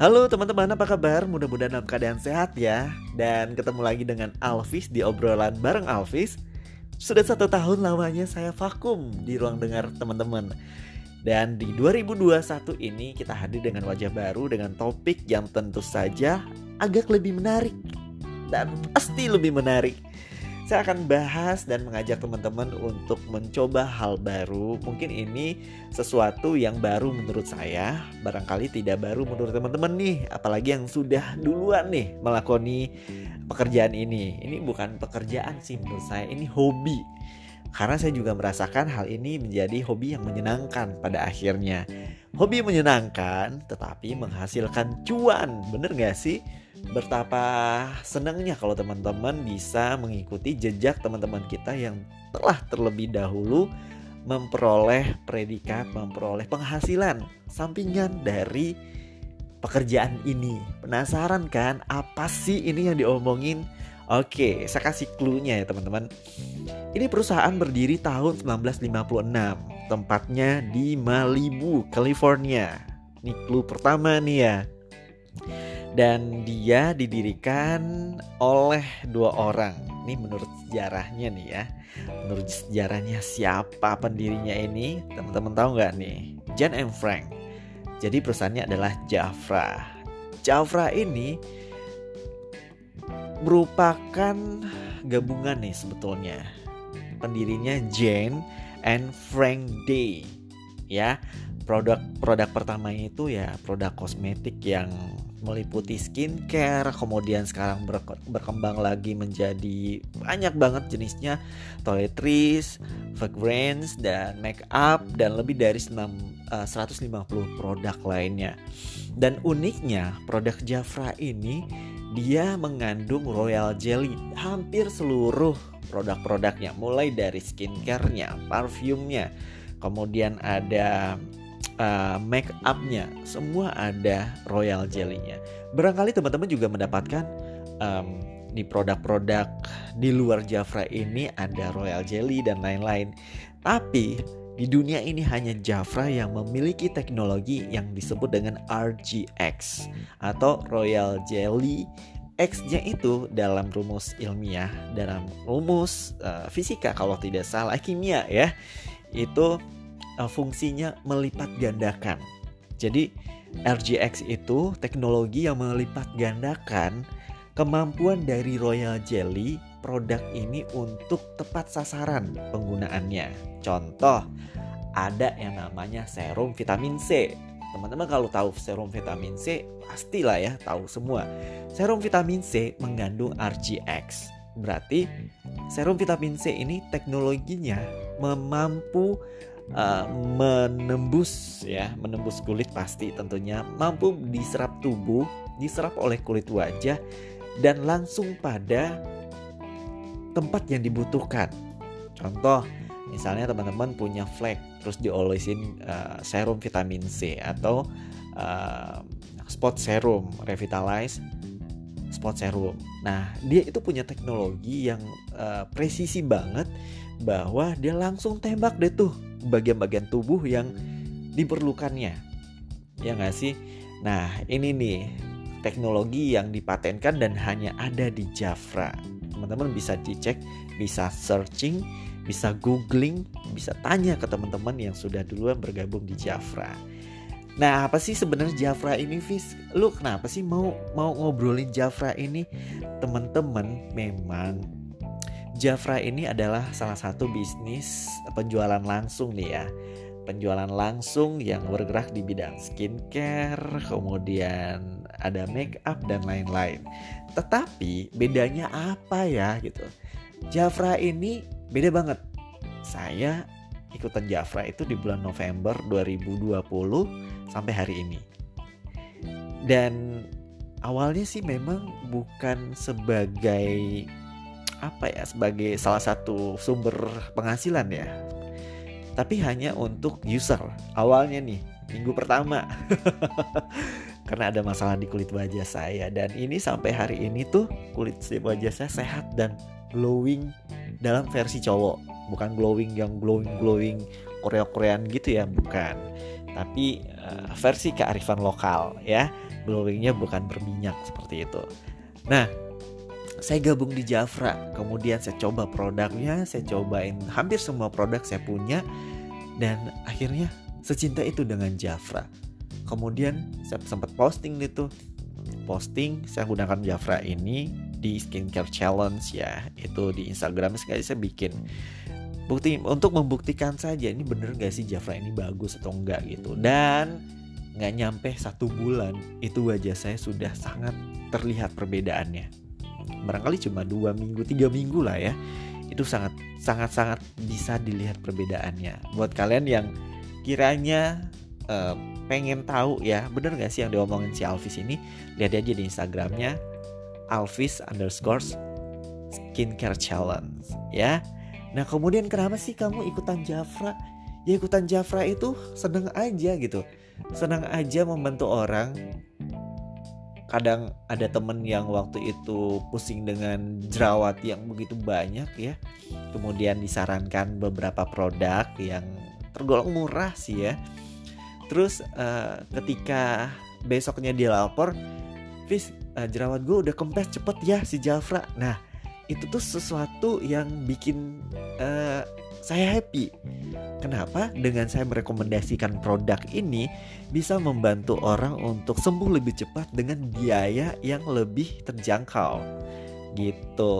Halo teman-teman, apa kabar? Mudah-mudahan dalam keadaan sehat ya. Dan ketemu lagi dengan Alvis di obrolan bareng Alvis Sudah satu tahun lamanya saya vakum di ruang dengar teman-teman. Dan di 2021 ini kita hadir dengan wajah baru Dengan topik yang tentu saja agak lebih menarik Dan pasti lebih menarik saya akan bahas dan mengajak teman-teman untuk mencoba hal baru. Mungkin ini sesuatu yang baru menurut saya, barangkali tidak baru menurut teman-teman nih, apalagi yang sudah duluan nih melakoni pekerjaan ini. Ini bukan pekerjaan sih menurut saya, ini hobi. Karena saya juga merasakan hal ini menjadi hobi yang menyenangkan pada akhirnya. Hobi menyenangkan tetapi menghasilkan cuan, bener gak sih? Betapa senangnya kalau teman-teman bisa mengikuti jejak teman-teman kita yang telah terlebih dahulu memperoleh predikat, memperoleh penghasilan sampingan dari pekerjaan ini. Penasaran kan apa sih ini yang diomongin? Oke, saya kasih clue-nya ya teman-teman. Ini perusahaan berdiri tahun 1956, tempatnya di Malibu, California. Ini clue pertama nih ya dan dia didirikan oleh dua orang. Ini menurut sejarahnya nih ya. Menurut sejarahnya siapa pendirinya ini? Teman-teman tahu nggak nih? John M. Frank. Jadi perusahaannya adalah Jafra. Jafra ini merupakan gabungan nih sebetulnya. Pendirinya Jane and Frank Day. Ya, produk-produk pertama itu ya produk kosmetik yang meliputi skincare, kemudian sekarang berkembang lagi menjadi banyak banget jenisnya toiletries, fragrance dan make up dan lebih dari 6, uh, 150 produk lainnya. Dan uniknya produk Jafra ini dia mengandung royal jelly hampir seluruh produk-produknya mulai dari skincare-nya, parfumnya, kemudian ada uh, make upnya semua ada royal jelly-nya. Barangkali teman-teman juga mendapatkan um, di produk-produk di luar Jafra ini ada royal jelly dan lain-lain. Tapi di dunia ini hanya Jafra yang memiliki teknologi yang disebut dengan RGX atau royal jelly X-nya itu dalam rumus ilmiah, dalam rumus uh, fisika kalau tidak salah kimia ya, itu uh, fungsinya melipat gandakan. Jadi RGX itu teknologi yang melipat gandakan kemampuan dari Royal Jelly produk ini untuk tepat sasaran penggunaannya. Contoh, ada yang namanya serum vitamin C. Teman-teman kalau tahu serum vitamin C, pastilah ya tahu semua. Serum vitamin C mengandung RGX. Berarti serum vitamin C ini teknologinya memampu uh, menembus ya, menembus kulit pasti tentunya mampu diserap tubuh, diserap oleh kulit wajah dan langsung pada tempat yang dibutuhkan. Contoh, misalnya teman-teman punya flek terus diolesin uh, serum vitamin C atau uh, spot serum revitalize spot serum. Nah, dia itu punya teknologi yang uh, presisi banget bahwa dia langsung tembak deh tuh bagian-bagian tubuh yang diperlukannya. Ya nggak sih? Nah, ini nih teknologi yang dipatenkan dan hanya ada di Jafra. Teman-teman bisa dicek, bisa searching, bisa googling, bisa tanya ke teman-teman yang sudah duluan bergabung di Jafra. Nah, apa sih sebenarnya Jafra ini, Fis? Lu kenapa sih mau mau ngobrolin Jafra ini? Teman-teman, memang Jafra ini adalah salah satu bisnis penjualan langsung nih ya. Penjualan langsung yang bergerak di bidang skincare, kemudian ada make up dan lain-lain. Tetapi bedanya apa ya gitu. Jafra ini beda banget. Saya ikutan Jafra itu di bulan November 2020 sampai hari ini. Dan awalnya sih memang bukan sebagai apa ya sebagai salah satu sumber penghasilan ya. Tapi hanya untuk user awalnya nih minggu pertama. Karena ada masalah di kulit wajah saya. Dan ini sampai hari ini tuh kulit wajah saya sehat dan glowing dalam versi cowok. Bukan glowing yang glowing glowing Korea Korean gitu ya bukan. Tapi uh, versi kearifan lokal ya. Glowingnya bukan berminyak seperti itu. Nah saya gabung di Jafra. Kemudian saya coba produknya saya cobain hampir semua produk saya punya. Dan akhirnya secinta itu dengan Jafra. Kemudian saya sempat posting itu posting saya gunakan Jafra ini di skincare challenge ya. Itu di Instagram. Sekali saya bikin bukti untuk membuktikan saja ini bener gak sih Jafra ini bagus atau enggak gitu. Dan nggak nyampe satu bulan itu wajah saya sudah sangat terlihat perbedaannya. Barangkali cuma dua minggu tiga minggu lah ya. Itu sangat sangat sangat bisa dilihat perbedaannya. Buat kalian yang kiranya uh, pengen tahu ya bener gak sih yang diomongin si Alvis ini? Lihat aja di Instagramnya Alvis underscore skincare challenge ya. Nah kemudian kenapa sih kamu ikutan Jafra? Ya ikutan Jafra itu seneng aja gitu. Senang aja membantu orang. Kadang ada temen yang waktu itu pusing dengan jerawat yang begitu banyak ya. Kemudian disarankan beberapa produk yang tergolong murah sih ya. Terus uh, ketika besoknya dia lapor Fis uh, jerawat gue udah kempes cepet ya si Jafra Nah itu tuh sesuatu yang bikin uh, saya happy. Kenapa? Dengan saya merekomendasikan produk ini bisa membantu orang untuk sembuh lebih cepat dengan biaya yang lebih terjangkau. Gitu.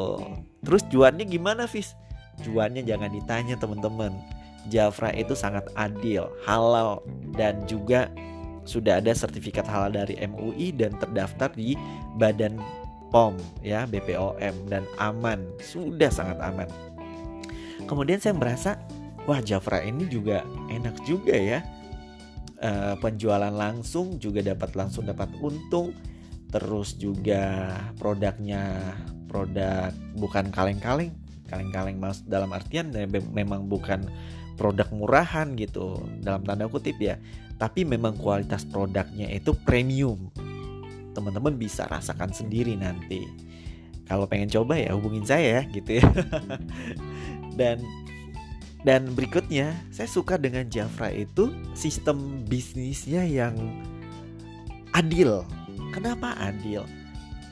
Terus juannya gimana, Fis? Juannya jangan ditanya, teman-teman. Jafra itu sangat adil, halal dan juga sudah ada sertifikat halal dari MUI dan terdaftar di Badan POM ya BPOM dan aman. Sudah sangat aman. Kemudian saya merasa wah Jafra ini juga enak juga ya. E, penjualan langsung juga dapat langsung dapat untung. Terus juga produknya produk bukan kaleng-kaleng. Kaleng-kaleng mas dalam artian memang bukan produk murahan gitu. Dalam tanda kutip ya tapi memang kualitas produknya itu premium teman-teman bisa rasakan sendiri nanti. Kalau pengen coba ya hubungin saya ya gitu ya. dan dan berikutnya saya suka dengan Jafra itu sistem bisnisnya yang adil. Kenapa adil?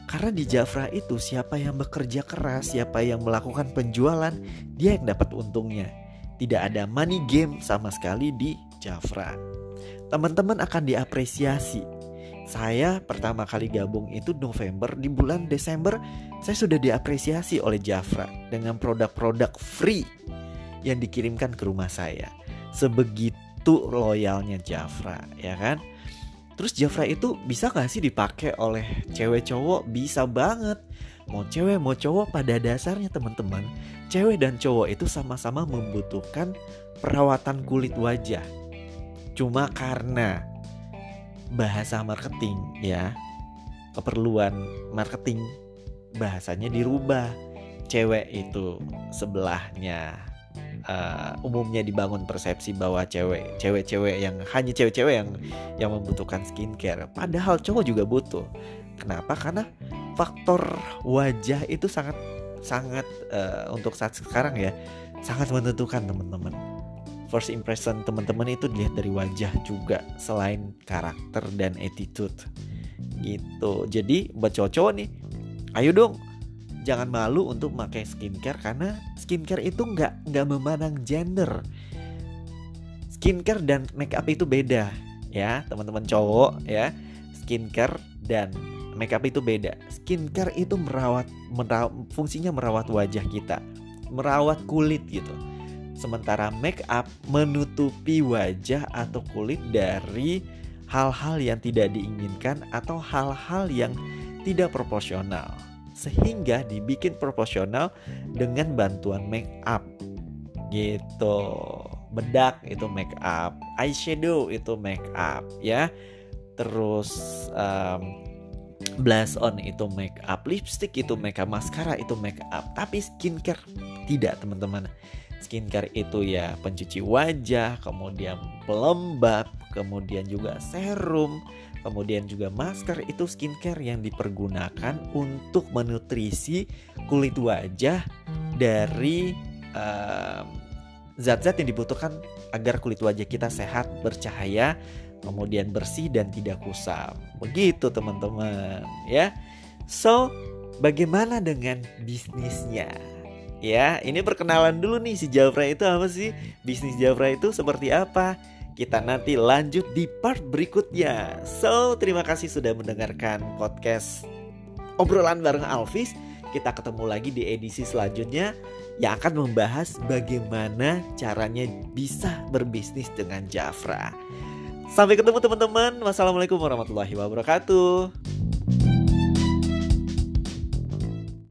Karena di Jafra itu siapa yang bekerja keras, siapa yang melakukan penjualan, dia yang dapat untungnya. Tidak ada money game sama sekali di Jafra. Teman-teman akan diapresiasi saya pertama kali gabung itu November di bulan Desember saya sudah diapresiasi oleh Jafra dengan produk-produk free yang dikirimkan ke rumah saya. Sebegitu loyalnya Jafra, ya kan? Terus Jafra itu bisa gak sih dipakai oleh cewek cowok? Bisa banget. Mau cewek mau cowok pada dasarnya teman-teman, cewek dan cowok itu sama-sama membutuhkan perawatan kulit wajah. Cuma karena bahasa marketing ya keperluan marketing bahasanya dirubah. Cewek itu sebelahnya uh, umumnya dibangun persepsi bahwa cewek cewek-cewek yang hanya cewek-cewek yang yang membutuhkan skincare. Padahal cowok juga butuh. Kenapa? Karena faktor wajah itu sangat sangat uh, untuk saat sekarang ya sangat menentukan teman-teman first impression teman-teman itu dilihat dari wajah juga selain karakter dan attitude. Gitu. Jadi buat cowok-cowok nih ayo dong jangan malu untuk pakai skincare karena skincare itu nggak nggak memandang gender. Skincare dan make up itu beda ya teman-teman cowok ya. Skincare dan make up itu beda. Skincare itu merawat, merawat fungsinya merawat wajah kita merawat kulit gitu Sementara make up menutupi wajah atau kulit dari hal-hal yang tidak diinginkan atau hal-hal yang tidak proporsional. Sehingga dibikin proporsional dengan bantuan make up. Gitu. Bedak itu make up, eyeshadow itu make up ya. Terus um, blush on itu make up, lipstick itu make up, maskara itu make up. Tapi skincare tidak, teman-teman skincare itu ya pencuci wajah, kemudian pelembab, kemudian juga serum, kemudian juga masker itu skincare yang dipergunakan untuk menutrisi kulit wajah dari um, zat-zat yang dibutuhkan agar kulit wajah kita sehat, bercahaya, kemudian bersih dan tidak kusam. Begitu teman-teman, ya. So, bagaimana dengan bisnisnya? Ya, ini perkenalan dulu nih si Jafra itu apa sih? Bisnis Jafra itu seperti apa? Kita nanti lanjut di part berikutnya. So, terima kasih sudah mendengarkan podcast obrolan bareng Alvis. Kita ketemu lagi di edisi selanjutnya yang akan membahas bagaimana caranya bisa berbisnis dengan Jafra. Sampai ketemu teman-teman. Wassalamualaikum warahmatullahi wabarakatuh.